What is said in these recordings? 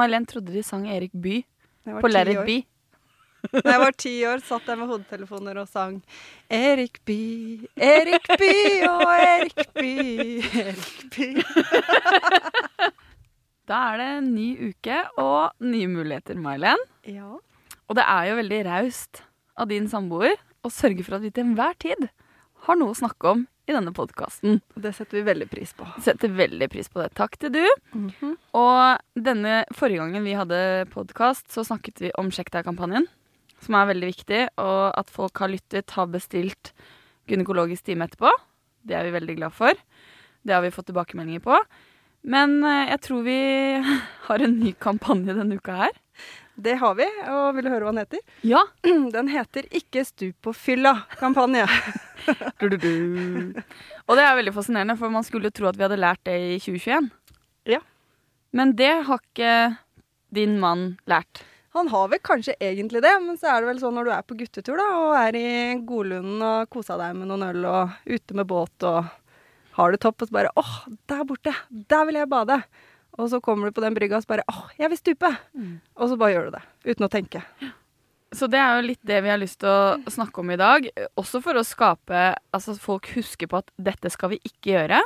May-Len trodde de sang Erik By på Lerret Bye. Da jeg var ti år, satt jeg med hodetelefoner og sang Erik By, Erik By og Erik By, Erik By. Da er det en ny uke og nye muligheter, May-Len. Ja. Og det er jo veldig raust av din samboer å sørge for at vi til enhver tid har noe å snakke om i denne podkasten. Det setter vi veldig pris på. Setter veldig pris på det. Takk til du. Mhm. Og denne forrige gangen vi hadde podkast, så snakket vi om Sjekk deg-kampanjen. Som er veldig viktig, og at folk har lyttet, har bestilt gynekologisk time etterpå. Det er vi veldig glad for. Det har vi fått tilbakemeldinger på. Men eh, jeg tror vi har en ny kampanje denne uka her. Det har vi, og vil du høre hva den heter? Ja. Den heter Ikke stup på fylla-kampanje. Du, du, du. Og det er veldig fascinerende, for man skulle jo tro at vi hadde lært det i 2021. Ja. Men det har ikke din mann lært. Han har vel kanskje egentlig det, men så er det vel sånn når du er på guttetur da, og er i Godlunden og kosa deg med noen øl og ute med båt og har det topp, og så bare åh, der borte, der vil jeg bade. Og så kommer du på den brygga og så bare åh, jeg vil stupe. Og så bare gjør du det, uten å tenke. Så det er jo litt det vi har lyst til å snakke om i dag. Også for å skape Altså at folk husker på at dette skal vi ikke gjøre.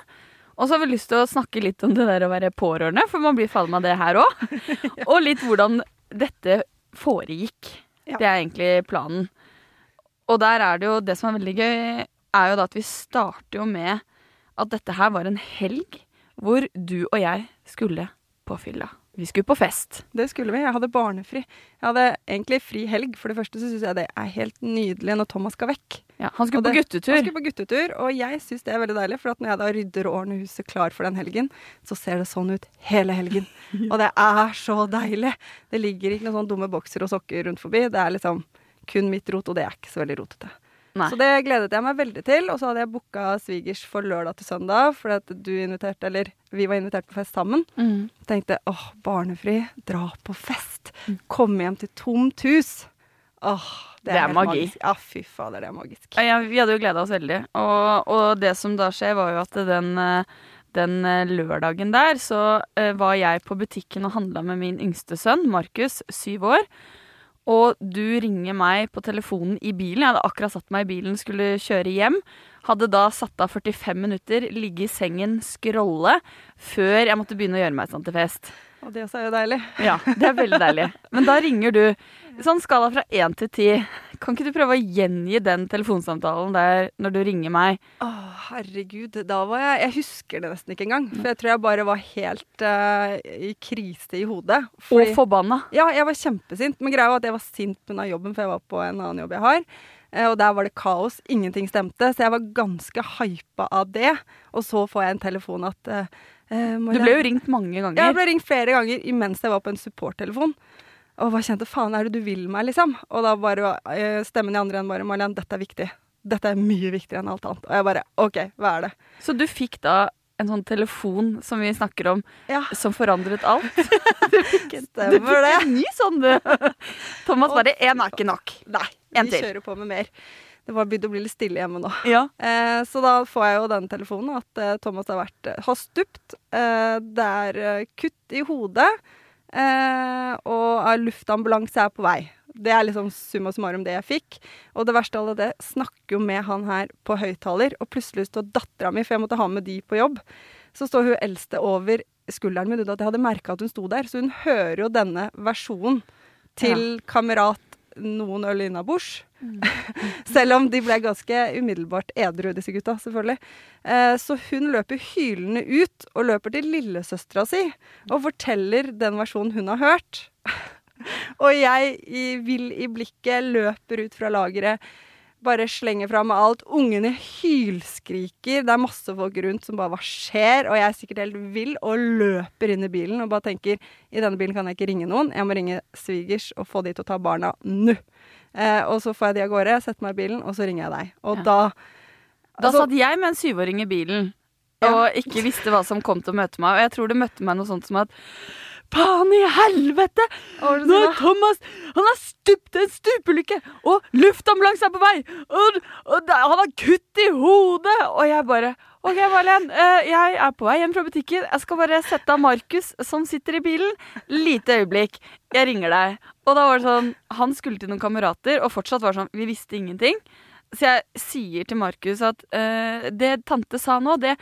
Og så har vi lyst til å snakke litt om det der å være pårørende, for man blir meg det her òg. Og litt hvordan dette foregikk. Ja. Det er egentlig planen. Og der er det jo Det som er veldig gøy, er jo da at vi starter jo med at dette her var en helg hvor du og jeg skulle på fylla. Vi skulle på fest. Det skulle vi. Jeg hadde barnefri. Jeg hadde egentlig fri helg. For det første så syns jeg det er helt nydelig når Thomas skal vekk. Ja, han skulle Og på det- guttetur. Han skulle på guttetur, og jeg syns det er veldig deilig. For at når jeg da rydder og ordner huset klar for den helgen, så ser det sånn ut hele helgen. Og det er så deilig. Det ligger ikke noen sånne dumme bokser og sokker rundt forbi. Det er liksom kun mitt rot, og det er ikke så veldig rotete. Nei. Så det gledet jeg meg veldig til. Og så hadde jeg booka svigers for lørdag til søndag, fordi at du inviterte, eller vi var invitert på fest sammen. Mm. Tenkte åh, barnefri, dra på fest. Komme hjem til tomt hus. Åh, det Det er er, magi. magisk. Ja, fy fader, det er magisk. Ja, vi hadde jo gleda oss veldig. Og, og det som da skjer, var jo at den, den eh, lørdagen der så eh, var jeg på butikken og handla med min yngste sønn, Markus, syv år. Og du ringer meg på telefonen i bilen. Jeg hadde akkurat satt meg i bilen, skulle kjøre hjem. Hadde da satt av 45 minutter, ligge i sengen, scrolle, før jeg måtte begynne å gjøre meg sånn til fest. Og det også er jo deilig. Ja, det er veldig deilig. Men da ringer du. Sånn skala fra én til ti. Kan ikke du prøve å gjengi den telefonsamtalen der når du ringer meg? Å, herregud. Da var jeg Jeg husker det nesten ikke engang. For jeg tror jeg bare var helt uh, i krise i hodet. Og forbanna. Ja, jeg var kjempesint. Men greia var at jeg var sint pga. jobben, for jeg var på en annen jobb jeg har. Eh, Og der var det kaos. Ingenting stemte. Så jeg var ganske hypa av det. Og så får jeg en telefon at eh, Du ble jo ringt mange ganger. Ja, Jeg ble ringt flere ganger imens jeg var på en supporttelefon. Og hva kjente faen, er det du vil meg, liksom? Og da bare eh, stemmen i andre enden bare Marlen, dette er viktig. Dette er mye viktigere enn alt annet. Og jeg bare OK, hva er det? Så du fikk da en sånn telefon som vi snakker om, Ja, som forandret alt? stemmer det. En ny sånn, du. Thomas bare én er ikke nok. Nei, En vi kjører på med mer. Det var begynt å bli litt stille hjemme nå. Ja. Eh, så da får jeg jo den telefonen at eh, Thomas har, vært, eh, har stupt. Eh, det er eh, kutt i hodet, eh, og luftambulanse er på vei. Det er liksom summa summarum det jeg fikk. Og det verste av det, snakker jo med han her på høyttaler, og plutselig står dattera mi, for jeg måtte ha med de på jobb, så står hun eldste over skulderen min uten at jeg hadde merka at hun sto der. Så hun hører jo denne versjonen til kamerat noen øl innabords. Selv om de ble ganske umiddelbart edru, disse gutta, selvfølgelig. Eh, så hun løper hylende ut og løper til lillesøstera si og forteller den versjonen hun har hørt. Og jeg i, vill i blikket løper ut fra lageret. Bare slenger fra meg alt. Ungene hylskriker. Det er masse folk rundt som bare Hva skjer? Og jeg er sikkert helt vill og løper inn i bilen og bare tenker I denne bilen kan jeg ikke ringe noen. Jeg må ringe svigers og få de til å ta barna nå. Eh, og så får jeg de av gårde, setter meg i bilen, og så ringer jeg deg. Og Ja. da Da altså, satt jeg med en syvåring i bilen Ja. og ikke visste hva som kom til å møte meg. Og jeg tror det møtte meg noe sånt som at Faen i helvete! Nå er Thomas Han har stupt en stupelykke! Og luftambulanse er på vei! Og, og han har kutt i hodet! Og jeg bare OK, Marlen. eh, jeg er på vei hjem fra butikken. Jeg skal bare sette av Markus, som sitter i bilen. Lite øyeblikk. Jeg ringer deg. Og da var det sånn Han skulle til noen kamerater, og fortsatt var det sånn Vi visste ingenting. Så jeg sier til Markus at uh, det tante sa nå, det,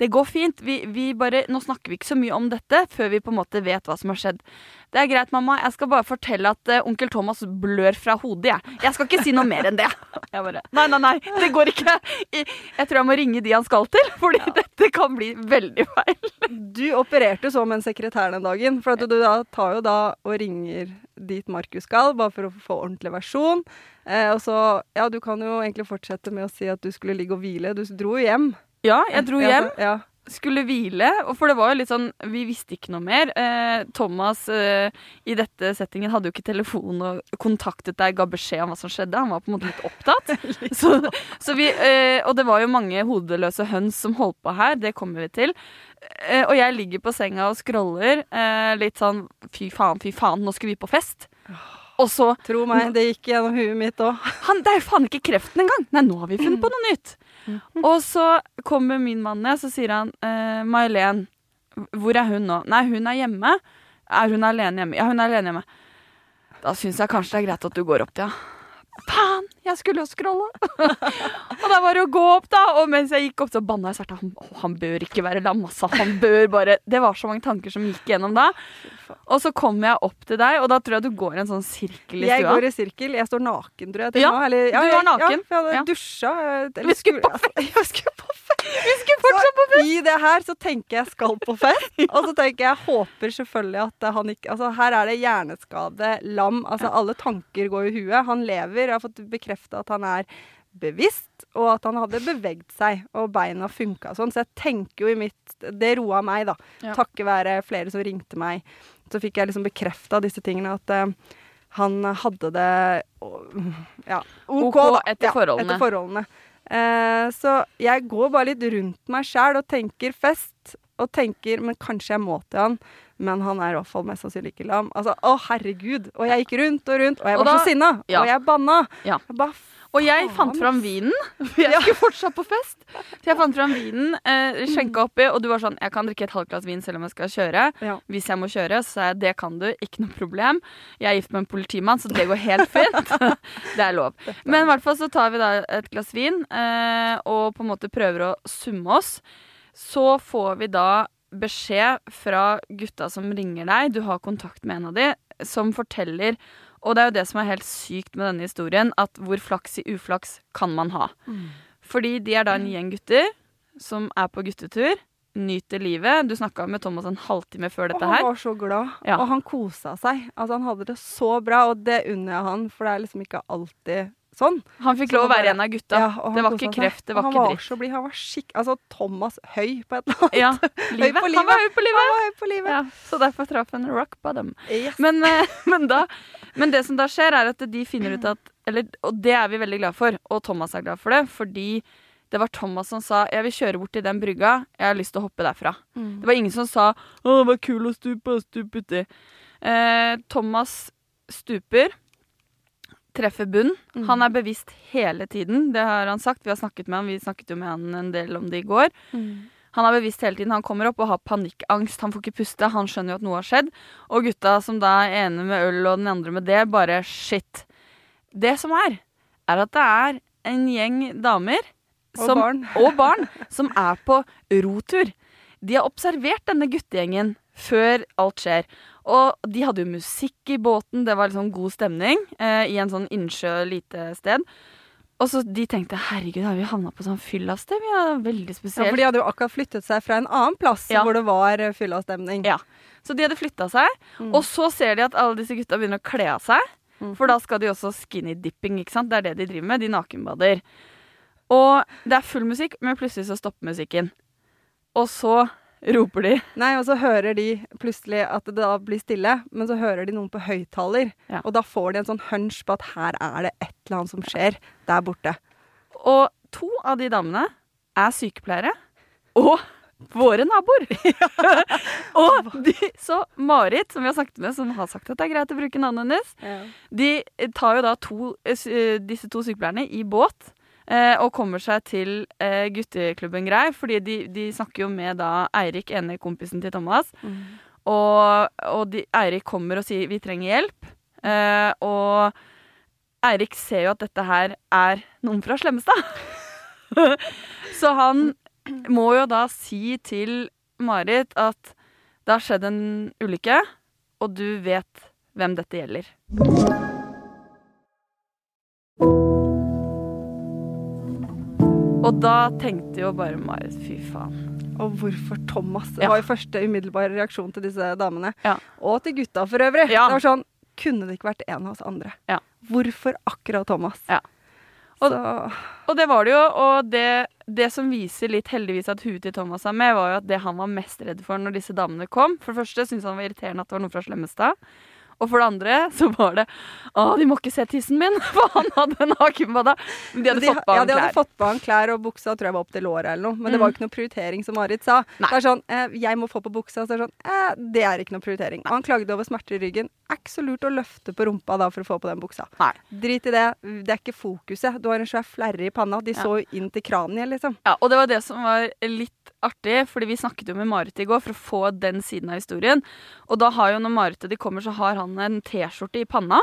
det går fint. Vi, vi bare, nå snakker vi ikke så mye om dette før vi på en måte vet hva som har skjedd. Det er greit, mamma. Jeg skal bare fortelle at uh, onkel Thomas blør fra hodet, jeg. Jeg skal ikke si noe mer enn det. Jeg bare Nei, nei, nei. Det går ikke. Jeg, tror jeg må ringe de han skal til, fordi dette kan bli veldig feil. Du opererte som en sekretær den dagen. For at du da tar jo da og ringer dit Markus skal, bare for å få ordentlig versjon. Eh, og så Ja, du kan jo egentlig fortsette med å si at du skulle ligge og hvile. Du dro jo hjem. Ja, jeg dro hjem. Ja, skulle hvile, for det var jo litt sånn Vi visste ikke noe mer. Eh, Thomas eh, i dette settingen hadde jo ikke telefon og kontaktet deg, ga beskjed om hva som skjedde. Han var på en måte litt opptatt. så, så vi, eh, og det var jo mange hodeløse høns som holdt på her, det kommer vi til. Eh, og jeg ligger på senga og scroller, eh, litt sånn fy faen, fy faen, nå skal vi på fest. Og så Tro meg, det gikk gjennom huet mitt òg. Det er jo faen ikke kreften engang! Nei, nå har vi funnet på noe nytt. Og så kommer min mann ned, så sier han eh, May-Len, hvor er hun nå? Nei, hun er hjemme. Er hun alene hjemme? Ja, hun er alene hjemme. Da syns jeg kanskje det er greit at du går opp, ja. Faen! Jeg skulle jo scrolle! og da var det å gå opp, da. Og mens jeg gikk opp, så banna jeg sterkt. Han, han bør ikke være lam, altså. Han bør bare Det var så mange tanker som gikk gjennom da. Og så kommer jeg opp til deg, og da tror jeg du går i en sånn sirkel i stua. Jeg går i sirkel. Jeg står naken, tror jeg. Ja, nå. Eller, du var naken. Ja, jeg hadde dusja. eller Vi skulle på fest. Vi skulle fortsatt på fest! I det her så tenker jeg skal på fest, og så tenker jeg håper selvfølgelig at han ikke Altså her er det hjerneskade, lam, altså alle tanker går i huet. Han lever, jeg har fått bekrefta at han er bevisst, og at han hadde beveget seg, og beina funka sånn. Så jeg tenker jo i mitt Det roa meg, da. Ja. Takket være flere som ringte meg. Så fikk jeg liksom bekrefta disse tingene, at uh, han hadde det ja, OK, da. etter ja, forholdene. Etter forholdene. Uh, så jeg går bare litt rundt meg sjæl og tenker fest. Og tenker men kanskje jeg må til han. Men han er i hvert fall mest sannsynlig ikke lam. Altså, Å, herregud. Og jeg gikk rundt og rundt, og jeg Og var da- så sinna. ja. Og jeg banna. Ja. Jeg ba, Og jeg fant fram vinen. For jeg skulle fortsatt på fest. Så jeg fant fram vinen, eh, skjenka oppi, og du var sånn Jeg kan drikke et halvt glass vin selv om jeg skal kjøre. ja. Hvis jeg må kjøre, så sa jeg det kan du, ikke noe problem. Jeg er gift med en politimann, så det går helt fint. det er lov. Men i hvert fall så tar vi da et glass vin eh, og på en måte prøver å summe oss. Så får vi da beskjed fra gutta som ringer deg, du har kontakt med en av de, som forteller Og det er jo det som er helt sykt med denne historien, at hvor flaks i uflaks kan man ha. Fordi de er da en gjeng gutter som er på guttetur, nyter livet. Du snakka med Thomas en halvtime før dette her. Og han var så glad. Ja. Og han kosa seg. Altså, han hadde det så bra, og det unner jeg han, for det er liksom ikke alltid sånn. Han fikk lov å være en av gutta. Ja, han det var ikke kreft, det var han ikke var dritt. så blid. Han var skikk... Altså, Thomas høy på et eller annet. Ja, livet. på Han var høy på livet. Var høy på livet. Ja, så derfor traff han rock bottom. Yes. Men, eh, men, da, men det som da skjer, er at de finner ut at eller, Og det er vi veldig glad for, og Thomas er glad for det, fordi det var Thomas som sa 'jeg vil kjøre bort til den brygga, jeg har lyst til å hoppe derfra'. Mm. Det var ingen som sa 'å, det var kul å stupe, stupe uti'. Eh, Thomas stuper, treffer bunn. Mm. Han er bevisst hele tiden, det har han sagt. Vi har snakket med han, vi snakket jo med han en del om det i går. Mm. Han er bevisst hele tiden. Han kommer opp og har panikkangst. Han får ikke puste. Han skjønner jo at noe har skjedd. Og gutta som da er ene med øl og den andre med det, bare shit. Det som er, er at det er en gjeng damer Og som, barn. og barn som er på rotur. De har observert denne guttegjengen før alt skjer. Og de hadde jo musikk i båten, det var liksom god stemning eh, i en sånn innsjø lite sted. Og så de tenkte herregud, har vi havna på sånn fyllasted? Vi er veldig Ja, for de hadde jo akkurat flyttet seg fra en annen plass Ja. hvor det var eh, fyllastemning. Ja. Så de hadde flytta seg, Mm. og så ser de at alle disse gutta begynner å kle av seg. Mm. For da skal de også skinny dipping, ikke sant? Det er det de driver med. De nakenbader. Og det er full musikk, men plutselig så stopper musikken. Og så roper de Nei, og så hører de plutselig at det da blir stille, men så hører de noen på høyttaler. Ja. Og da får de en sånn hunch på at her er det et eller annet som skjer der borte. Og to av de damene er sykepleiere. Og våre naboer. og de, så Marit, som vi har snakket med, som har sagt at det er greit å bruke navnet hennes, de tar jo da to, eh, eh, disse to sykepleierne i båt. Eh, Og kommer seg til eh, gutteklubben Grei, fordi de, de snakker jo med da Eirik, ene kompisen til Thomas. Og, og de, Eirik kommer og sier vi trenger hjelp. Eh, og Eirik ser jo at dette her er noen fra Slemmestad. Så han må jo da si til Marit at det har skjedd en ulykke, og du vet hvem dette gjelder. Og da tenkte jo bare Marit fy faen. Og hvorfor Thomas? Det var jo første umiddelbare reaksjon til disse damene. Ja. Og til gutta for øvrig. Ja. Det var sånn, kunne det ikke vært en av oss andre? Ja. Hvorfor akkurat Thomas? Ja. Og- Og det var det jo, og det, det som viser litt heldigvis at huet til Thomas er med, var jo at det han var mest redd for når disse damene kom For det første syntes han var irriterende at det var noe fra Slemmestad. Og for det andre så var det Å, de må ikke se tissen min! For han hadde nakenbada. Men de hadde fått på ja, ham de hadde fått på han klær, og buksa tror jeg var opp til låret eller noe. Men det var jo ikke noe prioritering, som Marit sa. Nei. Det er sånn, eh, jeg må få på buksa. Så det er sånn, eh, det er ikke noe prioritering. Og han klagde over smerter i ryggen. Er ikke så lurt å løfte på rumpa da for å få på den buksa. Nei. Drit i det. Det er ikke fokuset. Du har en svær flerre i panna. De Ja. så jo inn til kraniet, liksom. Ja, og det var det som var litt artig, fordi vi snakket jo med Marit i går for å få den siden av historien. Og da har jo når Marit og de kommer, så har han en T-skjorte i panna.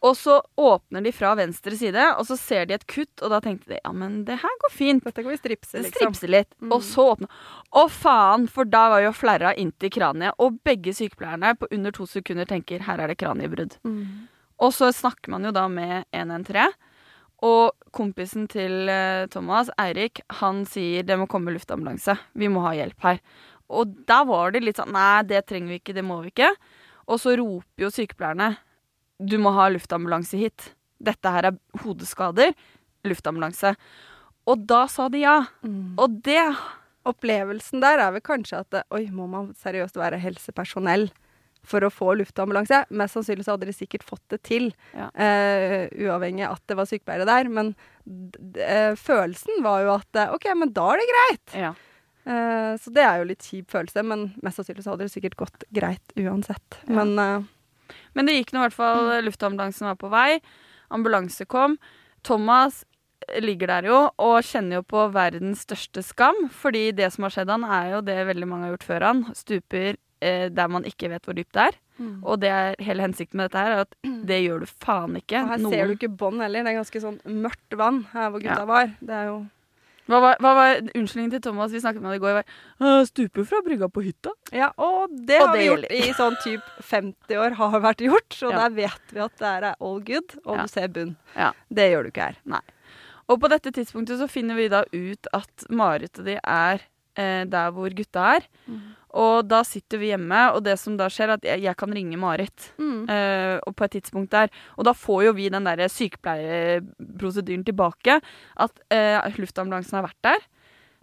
Og så åpner de fra venstre side, og så ser de et kutt, og da tenkte de ja, men det her går fint. Dette kan vi stripse, liksom. Stripse litt. Og så åpne Å, faen! For da var jo flerra inntil kraniet. Og begge sykepleierne på under to sekunder tenker her er det kraniebrudd. Og så snakker man jo da med 113. Og kompisen til eh, Thomas, Eirik, han sier det må komme luftambulanse. Vi må ha hjelp her. Og da var det litt sånn nei, det trenger vi ikke, det må vi ikke. Og så roper jo sykepleierne du må ha luftambulanse hit. Dette her er hodeskader. Luftambulanse. Og da sa de ja. Mm. Og det Opplevelsen der er vel kanskje at oi, må man seriøst være helsepersonell for å få luftambulanse? Mest sannsynlig så hadde de sikkert fått det til, Ja. uh, uavhengig av at det var sykepleiere der. Men eh, følelsen var jo at eh, OK, men da er det greit. Ja. Eh, så det er jo litt kjip følelse, men mest sannsynlig så hadde det sikkert gått greit uansett. Ja. Men uh, Men det gikk nå i hvert fall. Luftambulansen var på vei. Ambulanse kom. Thomas ligger der jo og kjenner jo på verdens største skam. Fordi det som har skjedd han, er jo det veldig mange har gjort før han. Stuper eh, der man ikke vet hvor dypt det er. Og det er hele hensikten med dette her, er at det gjør du faen ikke. og her Noen- ser du ikke bånd heller. Det er ganske sånn mørkt vann her hvor gutta Ja. var. Det er jo hva, var, hva var unnskyldningen til Thomas? Vi snakket med i går. var Stupe fra brygga på hytta. Ja, og det Og har det vi gjort i sånn typ 50 år, har vært gjort. Så Ja. der vet vi at det er all good, og Ja. du ser bunn. Ja. Det gjør du ikke her. Nei. Og på dette tidspunktet så finner vi da ut at Marit og de er eh, der hvor gutta er. Og da sitter vi hjemme, og det som da skjer, er at jeg, jeg kan ringe Marit. eh, og på et tidspunkt der. Og da får jo vi den der sykepleierprosedyren tilbake. At eh, luftambulansen har vært der.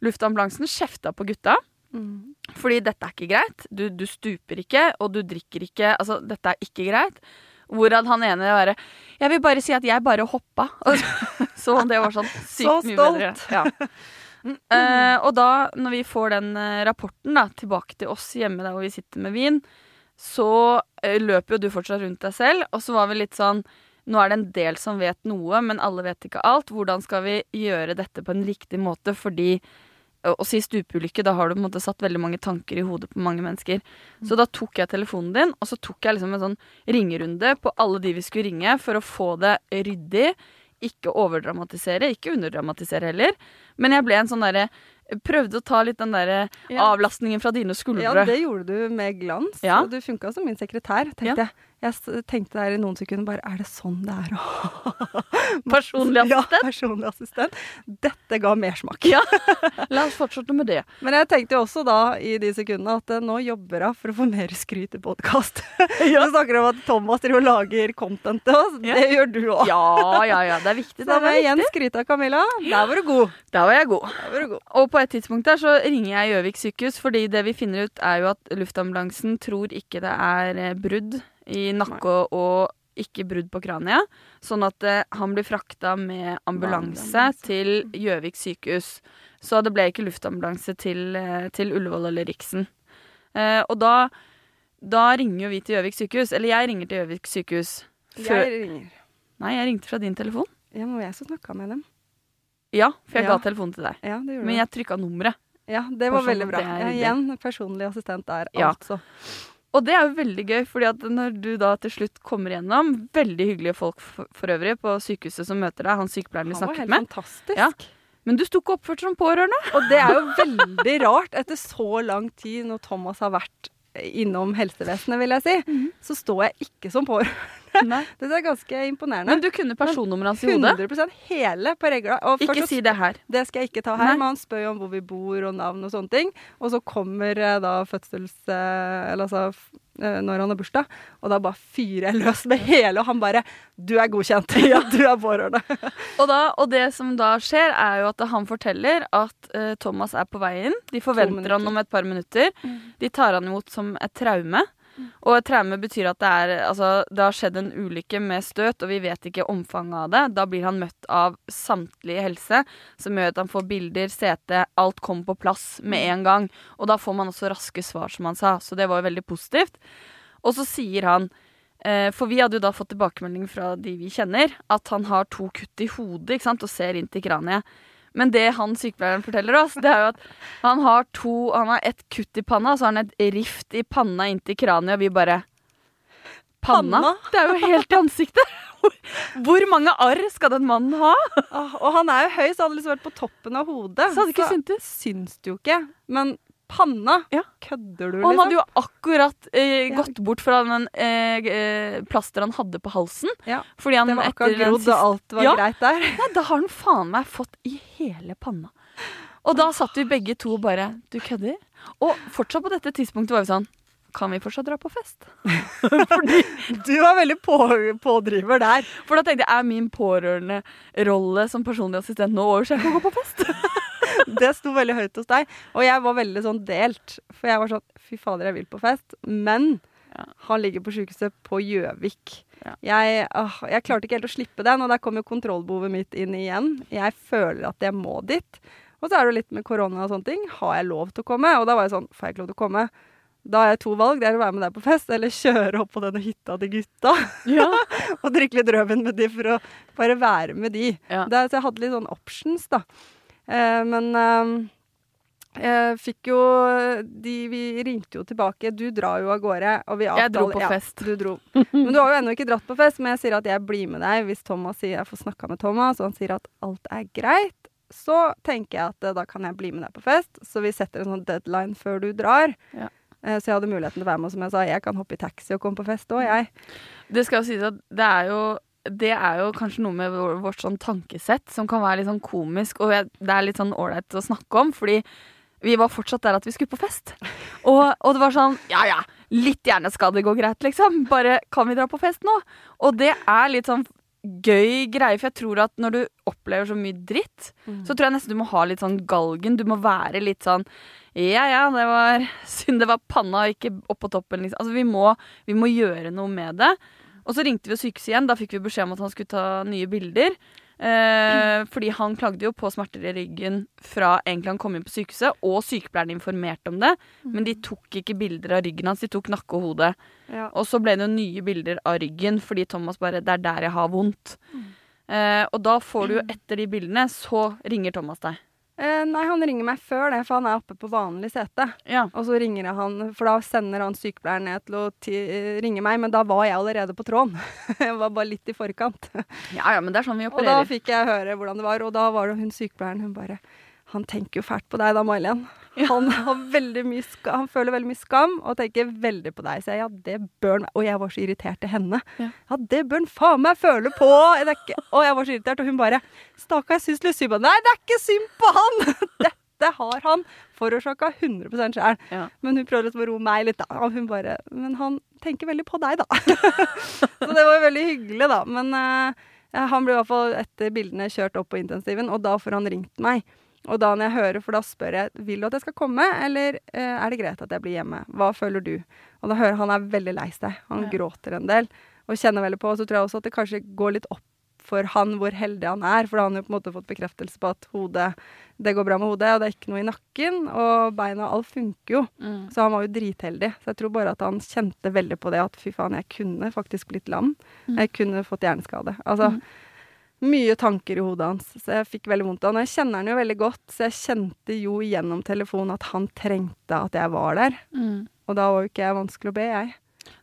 Luftambulansen kjefta på gutta. Fordi dette er ikke greit. Du, du stuper ikke, og du drikker ikke. Altså, dette er ikke greit. Hvorav han ene bare Jeg vil bare si at jeg bare hoppa. Så det var sånn sykt Så mye bedre. Ja. Eh, og da, når vi får den eh, rapporten da, tilbake til oss hjemme der hvor vi sitter med vin, så eh, løper jo du fortsatt rundt deg selv. Og så var vi litt sånn Nå er det en del som vet noe, men alle vet ikke alt. Hvordan skal vi gjøre dette på en riktig måte? Fordi å å si stupeulykke, da har du på en måte satt veldig mange tanker i hodet på mange mennesker. Så da tok jeg telefonen din, og så tok jeg liksom en sånn ringerunde på alle de vi skulle ringe, for å få det ryddig. Ikke overdramatisere, ikke underdramatisere heller. Men jeg ble en sånn derre Prøvde å ta litt den der Ja. avlastningen fra dine skuldre. Ja, det gjorde du med glans. Ja. Og du funka som min sekretær, tenkte Ja. Jeg. Tenkte der i noen sekunder bare Er det sånn det er å Personlig Ja, personlig assistent. Dette ga mersmak. Ja. La oss fortsette med det. Men jeg tenkte jo også da i de sekundene at eh, nå jobber hun for å få mer skryt i podkast. Ja. Du snakker om at Thomas driver og lager content til oss. Ja. Det gjør du òg. Ja, ja, ja. Det er viktig. Så da må Det jeg igjen skryte av Camilla. Der var du god. Der var jeg god. Var du god. Og på et tidspunkt der så ringer jeg Gjøvik sykehus, fordi det vi finner ut er jo at luftambulansen tror ikke det er eh, brudd i nakke og ikke brudd på kraniet. Sånn at eh, han blir frakta med ambulanse til Gjøvik sykehus. Så det ble ikke luftambulanse til, eh, til Ullevål eller Riksen. Eh, og da, da ringer jo vi til Gjøvik sykehus. Eller jeg ringer til Gjøvik sykehus. Før, Jeg ringer. nei, jeg ringte fra din telefon. Ja, men jeg som snakka med dem. Ja, for jeg Ja. ga telefonen til deg. Ja, det gjorde Men jeg trykka nummeret. Ja, det var sånn veldig bra. Jeg er Ja, igjen personlig assistent der, altså. Og det er jo veldig gøy, fordi at når du da til slutt kommer gjennom Veldig hyggelige folk for, for øvrig på sykehuset som møter deg, han sykepleieren vi Han var snakket helt med. fantastisk. Ja. Men du sto ikke oppført som pårørende. Og det er jo veldig rart etter så lang tid når Thomas har vært innom helsevesenet, vil jeg si. Mhm. Så står jeg ikke som pårørende. Det er ganske imponerende. Men du kunne personnummeret hans i hodet. 100 hele på regla. Ikke så- si det her. Det skal jeg ikke ta her, Nei. men han spør jo om hvor vi bor og navn og sånne ting. Og så kommer eh, da fødsels... eh, Eller altså eh, når han har bursdag, og da bare fyrer jeg løs med hele, og han bare Du er godkjent. Ja, du er pårørende. Og, da, og det som da skjer, er jo at han forteller at uh, Thomas er på vei inn. De forventer han om et par minutter. De tar han imot som et traume. Og traume betyr at det, er, altså, det har skjedd en ulykke med støt, og vi vet ikke omfanget av det. Da blir han møtt av samtlige helse, som gjør at han får bilder, sete, alt kommer på plass med en gang. Og da får man også raske svar, som han sa. Så det var jo veldig positivt. Og så sier han eh, For vi hadde jo da fått tilbakemelding fra de vi kjenner, at han har to kutt i hodet ikke sant, og ser inn til kraniet. Men det han sykepleieren forteller oss, det er jo at han har to Han har et kutt i panna, og så har han et rift i panna inntil kraniet, og vi bare Panna? Panna? Det er jo helt i ansiktet! Hvor, mange arr skal den mannen ha? Og han er jo høy, så hadde liksom vært på toppen av hodet. Så hadde det ikke syntes. syns det jo ikke. Men panna Ja. Kødder du, Og han liksom? hadde jo akkurat eh, gått bort fra den eh, eh, plasteret han hadde på halsen. Ja, Fordi han Det var akkurat den grodd, siste og alt var Ja. greit der. Nei, da har han faen meg fått i hele panna. Og da satt vi begge to og bare Du kødder? Og fortsatt på dette tidspunktet var vi sånn Kan vi fortsatt dra på fest? Fordi, Du var veldig på, pådriver der. for da tenkte jeg er min pårørenderolle som personlig assistent nå over, så jeg kan gå på fest? Det sto veldig høyt hos deg. Og jeg var veldig sånn delt. For jeg var sånn Fy fader, jeg vil på fest. Men Ja. han ligger på sykehuset på Gjøvik. Ja. Jeg, åh, jeg klarte ikke helt å slippe den, og der kom jo kontrollbehovet mitt inn igjen. Jeg føler at jeg må dit. Og så er det jo litt med korona og sånne ting. Har jeg lov til å komme? Og da var jeg sånn Får jeg ikke lov til å komme? Da har jeg to valg. Det er å være med deg på fest, eller kjøre opp på denne hytta til gutta. Ja. og drikke litt rødvin med de for å bare være med de. Ja. Det, så jeg hadde litt sånn options, da. Eh, men eh, jeg fikk jo de, Vi ringte jo tilbake. Du drar jo av gårde. Jeg dro på ja, fest. Du dro. Men du har jo ennå ikke dratt på fest. Men jeg sier at jeg blir med deg hvis Thomas sier jeg får snakka med Thomas, og han sier at alt er greit. Så tenker jeg at eh, da kan jeg bli med deg på fest. Så vi setter en sånn deadline før du drar. Ja. Eh, Så jeg hadde muligheten til å være med, og som jeg sa, jeg kan hoppe i taxi og komme på fest òg, jeg. Det skal jo sies at det er jo det er jo kanskje noe med vårt sånn tankesett som kan være litt sånn komisk, og det er litt sånn ålreit å snakke om, fordi vi var fortsatt der at vi skulle på fest. Og, og det var sånn Ja ja, litt gjerne skal det gå greit, liksom. Bare kan vi dra på fest nå? Og det er litt sånn gøy greie, for jeg tror at når du opplever så mye dritt, så tror jeg nesten du må ha litt sånn galgen. Du må være litt sånn Ja ja, det var synd det var panna og ikke oppå toppen, liksom. Altså vi må, vi må gjøre noe med det. Og så ringte vi sykehuset igjen. Da fikk vi beskjed om at han skulle ta nye bilder. Eh, fordi han klagde jo på smerter i ryggen fra egentlig han kom inn på sykehuset, og sykepleieren informerte om det. Men de tok ikke bilder av ryggen hans, de tok nakke og hode. Ja. Og så ble det jo nye bilder av ryggen, fordi Thomas bare Det er der jeg har vondt. Eh, og da får du jo etter de bildene, så ringer Thomas deg. Eh, nei, han ringer meg før det, for han er oppe på vanlig sete. Ja. Og så ringer han, for da sender han sykepleieren ned til å ti ringe meg, men da var jeg allerede på tråden. jeg var bare litt i forkant. ja ja, men det er sånn vi Og da fikk jeg høre hvordan det var, og da var det hun sykepleieren, hun bare Han tenker jo fælt på deg da, May-Len. Han, har veldig mye ska, han føler veldig mye skam og tenker veldig på deg. Så jeg, ja, det bør han Og jeg var så irritert til henne. Ja. Ja, det bør han faen meg føle på! Det ikke, og jeg var så irritert, og hun bare Stakkar, jeg syns litt synd på han. Nei, det er ikke synd på han! Dette har han forårsaka 100 sjøl. Ja. Men hun prøvde liksom å roe meg litt, da. Og hun bare Men han tenker veldig på deg, da. så det var veldig hyggelig, da. Men uh, han ble i hvert fall etter bildene kjørt opp på intensiven, og da får han ringt meg. Og da når jeg hører, for da spør jeg vil du at jeg skal komme, eller eh, er det greit at jeg blir hjemme. Hva føler du? Og da hører han er veldig lei seg. Han Ja. gråter en del og kjenner veldig på. Og så tror jeg også at det kanskje går litt opp for han hvor heldig han er, for da har han jo på en måte fått bekreftelse på at hodet, det går bra med hodet, og det er ikke noe i nakken, og beina og alt funker jo. Mm. Så han var jo dritheldig. Så jeg tror bare at han kjente veldig på det at fy faen, jeg kunne faktisk blitt lam. Mm. Jeg kunne fått hjerneskade. Altså Mm. Mye tanker i hodet hans, så jeg fikk veldig vondt av han. Jeg kjenner han jo veldig godt, så jeg kjente jo gjennom telefonen at han trengte at jeg var der. Mm. Og da var jo ikke jeg vanskelig å be, jeg.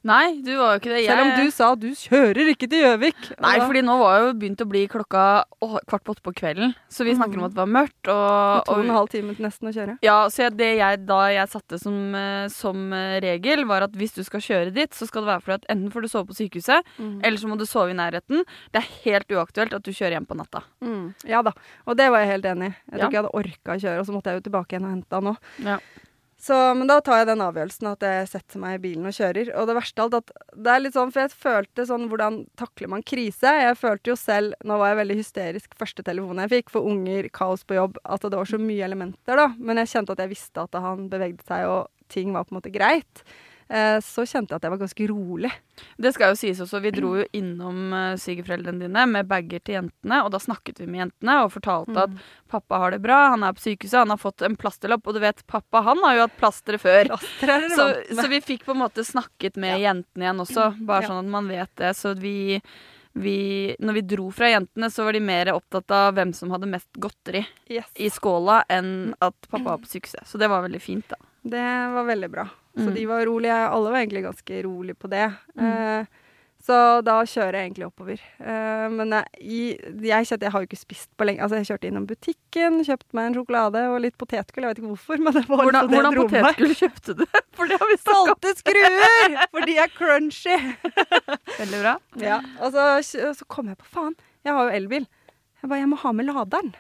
Nei, du var jo ikke det. Selv om du sa du kjører ikke til Gjøvik. Nei, da- fordi nå var jo begynt å bli klokka å, kvart på åtte på kvelden. Så vi snakker om at det var mørkt. Og, Og, to og en halv time til nesten å kjøre. ja, så jeg, det jeg da jeg satte som, eh, som eh, regel, var at hvis du skal kjøre dit, så skal det være fordi at enten får du sove på sykehuset, Mm. eller så må du sove i nærheten. Det er helt uaktuelt at du kjører hjem på natta. Mm. Ja da, og det var jeg helt enig i. Jeg tror Ja. ikke jeg hadde orka å kjøre, og så måtte jeg jo tilbake igjen og hente han òg. Ja. Så, men da tar jeg den avgjørelsen at jeg setter meg i bilen og kjører. Og det verste av alt at det er litt sånn, for jeg følte sånn hvordan takler man krise? Jeg følte jo selv, nå var jeg veldig hysterisk første telefonen jeg fikk, for unger, kaos på jobb, at det var så mye elementer da. Men jeg kjente at jeg visste at han bevegde seg og ting var på en måte greit. Eh, så kjente jeg at jeg var ganske rolig. Det skal jo sies også, vi dro jo innom uh, svigerforeldrene dine med bager til jentene, og da snakket vi med jentene og fortalte at pappa har det bra, han er på sykehuset, han har fått en plasterlapp, og du vet, pappa han har jo hatt plastere før. Plaster er Så, så vi fikk på en måte snakket med jentene igjen også, bare Ja. sånn at man vet det. Så vi, vi Når vi dro fra jentene, så var de mer opptatt av hvem som hadde mest godteri Yes. i skåla, enn at pappa var på sykehuset. Så det var veldig fint, da. Det var veldig bra. Så Mm. de var rolige. Alle var egentlig ganske rolige på det. Mm. Eh, så da kjører jeg egentlig oppover. Eh, men jeg, jeg, kjente, jeg har jo ikke spist på lenge. Altså, jeg kjørte innom butikken, kjøpte meg en sjokolade og litt potetgull. Jeg vet ikke hvorfor, men det var Hvordan, det hvordan potetgull kjøpte du? For det har vi. Salte skruer! For de er crunchy. Veldig bra. Ja, og så, så kom jeg på faen, jeg har jo elbil. Jeg bare, jeg må ha med laderen.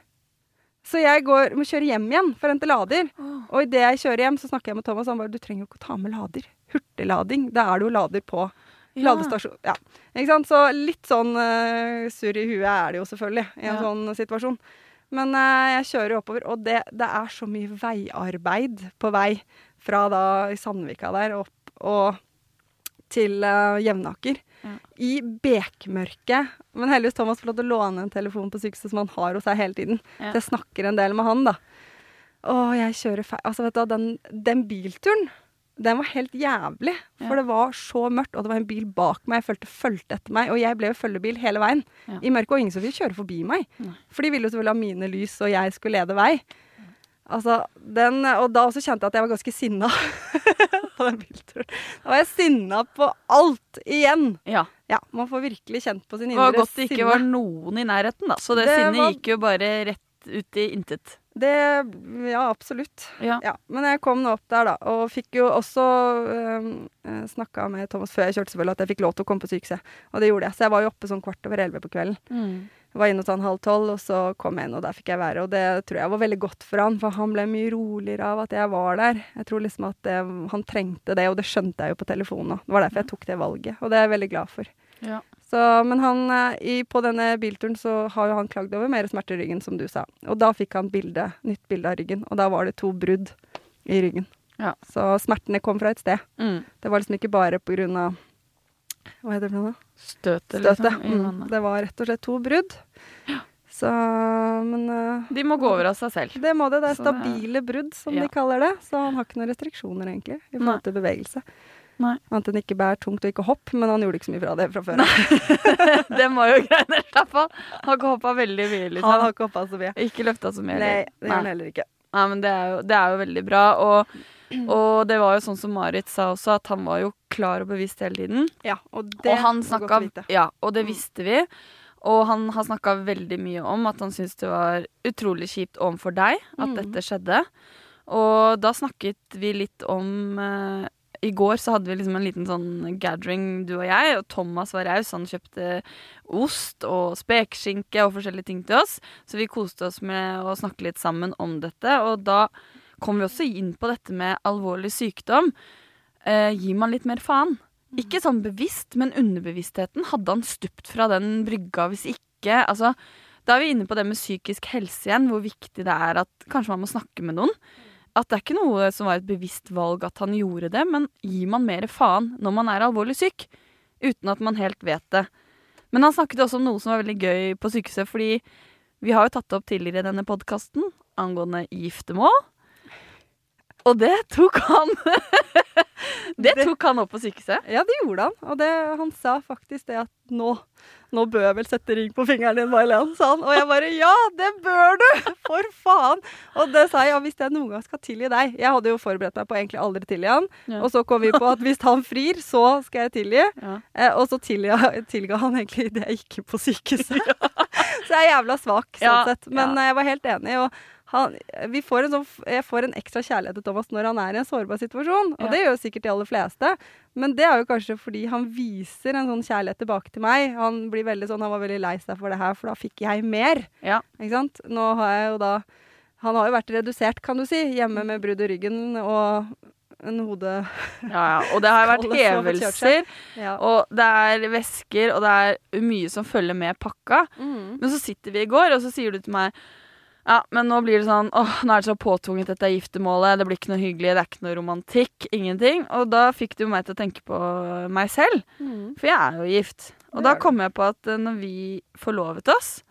Så jeg går, må kjøre hjem igjen for å hente lader. Og idet jeg kjører hjem, så snakker jeg med Thomas. Han bare 'Du trenger jo ikke å ta med lader'. Hurtiglading. Da er det jo lader på Ja. ladestasjon. Ja. Ikke sant? Så litt sånn uh, surr i huet er det jo selvfølgelig i en Ja. sånn situasjon. Men uh, jeg kjører oppover, og det, det er så mye veiarbeid på vei fra da i Sandvika der opp og til uh, Jevnaker. Ja. I bekmørket. Men heldigvis Thomas får lov til å låne en telefon på sykehuset som han har hos seg hele tiden. Ja. Så jeg snakker en del med han, da. Å, jeg kjører feil Altså, vet du hva, den, den bilturen, den var helt jævlig. For Ja. det var så mørkt, og det var en bil bak meg. Jeg følte fulgte etter meg, og jeg ble jo følgebil hele veien. I mørket, og ingen som ville kjøre forbi meg. Nei. For de ville jo selvfølgelig ha mine lys, og jeg skulle lede vei. Altså, den, og da også kjente jeg at jeg var ganske sinna på den bilturen. Da var jeg sinna på alt igjen. Ja. Ja, man får virkelig kjent på sin Det var godt det ikke var noen i nærheten, da. Så det, Det sinnet var- gikk jo bare rett ut i intet. Det, ja, absolutt. Ja. Ja, men jeg kom nå opp der, da, og fikk jo også øh, snakka med Thomas før jeg kjørte, selvfølgelig, at jeg fikk lov til å komme på sykehuset. Og det gjorde jeg. Så jeg var jo oppe sånn kvart over elleve på kvelden. Jeg var inne hos han halv tolv, og så kom jeg inn, og der fikk jeg være. Og det tror jeg var veldig godt for han, for han ble mye roligere av at jeg var der. Jeg tror liksom at det, han trengte det, og det skjønte jeg jo på telefonen òg. Det var derfor jeg tok det valget, og det er jeg veldig glad for. Ja. Så, men han, eh, i, på denne bilturen så har jo han klagd over mer smerte i ryggen, som du sa. Og da fikk han bilde, nytt bilde av ryggen, og da var det to brudd i ryggen. Ja. Så smertene kom fra et sted. Mm. Det var liksom ikke bare på grunn av Hva heter det for noe? Støtet, Støte. liksom. Mm. Det var rett og slett to brudd. Så Men uh, De må gå over av seg selv. det må det. Det er Så det er- stabile brudd, som Ja. de kaller det. Så han har ikke noen restriksjoner, egentlig, i Nei. forhold til bevegelse. Nei. Annet enn ikke bær tungt og ikke hopp, men han gjorde ikke så mye fra det fra før. det var jo greiene, slapp av. Har ikke hoppa veldig mye, Han liksom. har ikke hoppa så mye. Ikke løfta så mye. Nei, det gjør han heller ikke. Nei, men det er jo, det er jo veldig bra. Og, og det var jo sånn som Marit sa også, at han var jo klar og bevisst hele tiden. Ja, og det og han var godt å vite. Ja, og det Mm. visste vi. Og han har snakka veldig mye om at han syntes det var utrolig kjipt overfor deg at Mm. dette skjedde. Og da snakket vi litt om uh, I går så hadde vi liksom en liten sånn gathering, du og jeg, og Thomas var raus. Han kjøpte ost og spekeskinke og forskjellige ting til oss. Så vi koste oss med å snakke litt sammen om dette. Og da kom vi også inn på dette med alvorlig sykdom. Eh, gir man litt mer faen? Ikke sånn bevisst, men underbevisstheten. Hadde han stupt fra den brygga hvis ikke? Altså, da er vi inne på det med psykisk helse igjen, hvor viktig det er at kanskje man må snakke med noen. At det er ikke noe som var et bevisst valg at han gjorde det, men gir man mer faen når man er alvorlig syk? Uten at man helt vet det. Men han snakket også om noe som var veldig gøy på sykehuset, fordi vi har jo tatt det opp tidligere i denne podkasten angående giftermål. Og det tok han Det tok han opp på sykehuset. Ja, det gjorde han. Og det, han sa faktisk det at nå, nå bør jeg vel sette ring på fingeren din, May-Len, sa han. Og jeg bare ja, det bør du! For faen! Og det sa jeg ja, hvis jeg noen gang skal tilgi deg. Jeg hadde jo forberedt meg på egentlig aldri tilgi han. Ja. Og så kom vi på at hvis han frir, så skal jeg tilgi. Ja. Eh, og så tilga, tilga han egentlig idet jeg gikk på sykehuset. så jeg er jævla svak sånn Ja, sett. Men eh, jeg var helt enig. og han, vi får en sånn, jeg får en ekstra kjærlighet til Thomas når han er i en sårbar situasjon. Og Ja. det gjør sikkert de aller fleste. Men det er jo kanskje fordi han viser en sånn kjærlighet tilbake til meg. Han blir veldig sånn, han var veldig lei seg for det her, for da fikk jeg mer. Ja. Ikke sant? Nå har jeg jo da Han har jo vært redusert, kan du si, hjemme med brudd i ryggen og en hode Ja, ja. Og det har vært hevelser, Ja. og det er vesker, og det er mye som følger med pakka. Mm. Men så sitter vi i går, og så sier du til meg ja, men nå blir det sånn åh, nå er det så påtvunget dette giftermålet, det blir ikke noe hyggelig, det er ikke noe romantikk, ingenting. Og da fikk det jo meg til å tenke på meg selv, Mm. for jeg er jo gift. Og da kom jeg på at eh, når vi forlovet oss,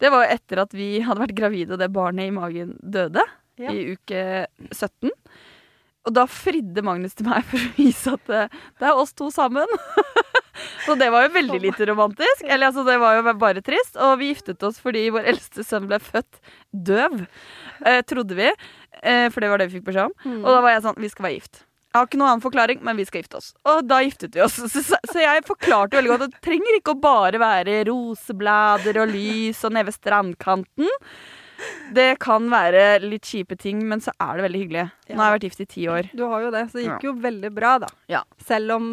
det var jo etter at vi hadde vært gravide og det barnet i magen døde Ja. i uke 17. Og da fridde Magnus til meg for å vise at det, det er oss to sammen. Så det var jo veldig lite romantisk. Eller altså, det var jo bare trist. Og vi giftet oss fordi vår eldste sønn ble født døv, eh, trodde vi. Eh, for det var det vi fikk beskjed om. Mm. Og da var jeg sånn Vi skal være gift. Jeg har ikke noen annen forklaring, men vi skal gifte oss. Og da giftet vi oss. Så, så, så jeg forklarte veldig godt at det trenger ikke å bare være roseblader og lys og nede ved strandkanten. Det kan være litt kjipe ting, men så er det veldig hyggelig. Nå har jeg vært gift i ti år. Du har jo det, så det gikk jo veldig bra, da. Ja. Selv om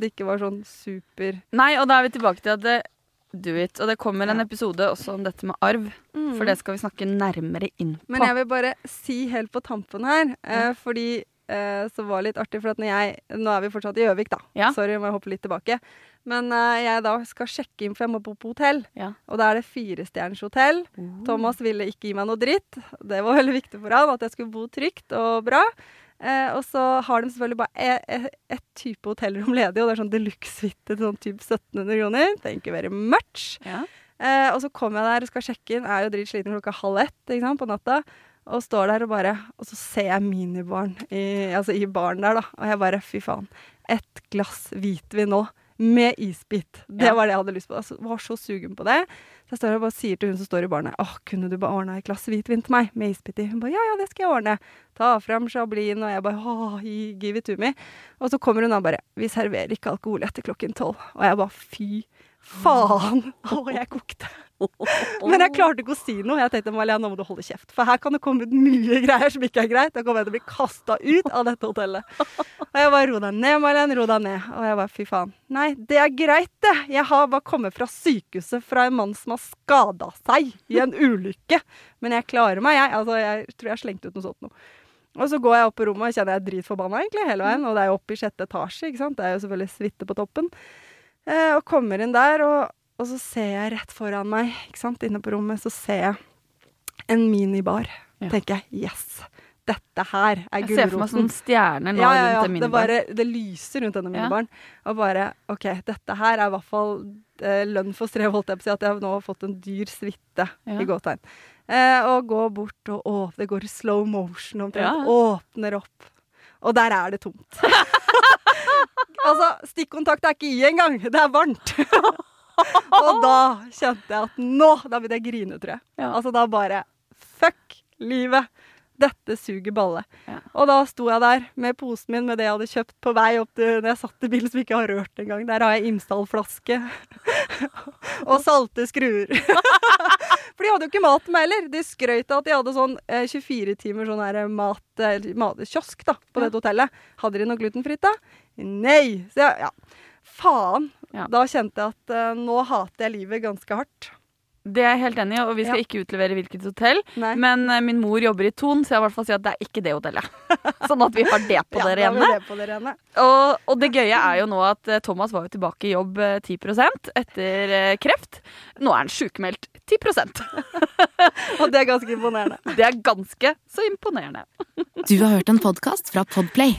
det ikke var sånn super Nei, og da er vi tilbake til at det, do it. Og det kommer en episode også om dette med arv, for det skal vi snakke nærmere inn på. Men jeg vil bare si helt på tampen her, eh, fordi eh, så var det litt artig, for at når jeg Nå er vi fortsatt i Gjøvik, da. Ja. Sorry om jeg hopper litt tilbake. Men uh, jeg da skal sjekke inn, for jeg må bo på hotell. Ja. Og da er det firestjerners hotell. Thomas ville ikke gi meg noe dritt. Det var veldig viktig for han at jeg skulle bo trygt og bra. Eh, og så har de selvfølgelig bare ett et, et type hotellrom ledig, og det er sånn deluxe-suite til sånn type 1700 kroner. Thank you very much. Ja. Eh, og så kommer jeg der og skal sjekke inn, er jo dritsliten klokka halv ett sant, på natta. Og står der og bare Og så ser jeg minibaren i, altså i baren der, da. Og jeg bare fy faen. Et glass hvitvin nå. Med isbit. Det Ja. var det jeg hadde lyst på. Jeg var så sugen på det. Så jeg står og bare sier til hun som står i baren Åh, kunne du bare ordna et glass hvitvin til meg med isbit i? Hun bare ja, ja, det skal jeg ordne. Ta fram sjablin, og jeg bare åh, give it to me. Og så kommer hun og bare Vi serverer ikke alkohol etter klokken tolv. Og jeg bare fy faen. Å, jeg kokte. Men jeg klarte ikke å si noe. Jeg tenkte Malia, nå må du holde kjeft. For her kan det komme ut mye greier som ikke er greit. Da kommer til å bli kasta ut av dette hotellet. Og jeg bare ro deg ned, Malene, ro deg ned. Og jeg bare fy faen. Nei, det er greit, det. Jeg har bare kommet fra sykehuset fra en mann som har skada seg i en ulykke. Men jeg klarer meg, jeg. Altså, jeg tror jeg har slengt ut noe sånt noe. Og så går jeg opp på rommet og kjenner jeg er dritforbanna egentlig hele veien. Og det er jo oppe i sjette etasje, ikke sant. Det er jo selvfølgelig suite på toppen. Eh, og kommer inn der, og, og så ser jeg rett foran meg, ikke sant, inne på rommet, så ser jeg en minibar. Ja. Tenker jeg yes, dette her er gulroten. Jeg ser for meg sånn stjerne nå ja, ja, ja. rundt den Det, minibaren. bare, det lyser rundt denne minibaren. Og bare OK, dette her er i hvert fall eh, lønn for strev, holdt jeg på å si. At jeg nå har fått en dyr suite, i gåtegn. Eh, og går bort og å, det går i slow motion omtrent. Åpner opp. Og der er det tomt. altså, stikkontakt er ikke i engang. Det er varmt. og da kjente jeg at nå Da begynte jeg å grine, tror jeg. Ja. Altså da bare Fuck livet. Dette suger balle. Ja. Og da sto jeg der med posen min med det jeg hadde kjøpt på vei opp til når jeg satt i bilen som ikke har rørt engang. Der har jeg Imsdal-flaske og salte skruer. For de hadde jo ikke mat med heller. De skrøt av at de hadde sånn eh, 24 timer sånn her mat, eh, matkiosk da, på Ja. dette hotellet. Hadde de noe glutenfritt, da? Nei. Så jeg, ja. Faen. Ja. Da kjente jeg at uh, nå hater jeg livet ganske hardt. Det er jeg helt enig i, og vi skal Ja. ikke utlevere hvilket hotell. Nei. Men uh, min mor jobber i Thon, så jeg vil hvert fall si at det er ikke det hotellet. sånn at vi har det på Ja, det da rene. det på. Og, og det gøye er jo nå at uh, Thomas var jo tilbake i jobb uh, 10 etter kreft. Nå er han sjukmeldt 10% Og det er ganske imponerende. Det er ganske så imponerende. Du har hørt en podkast fra Podplay.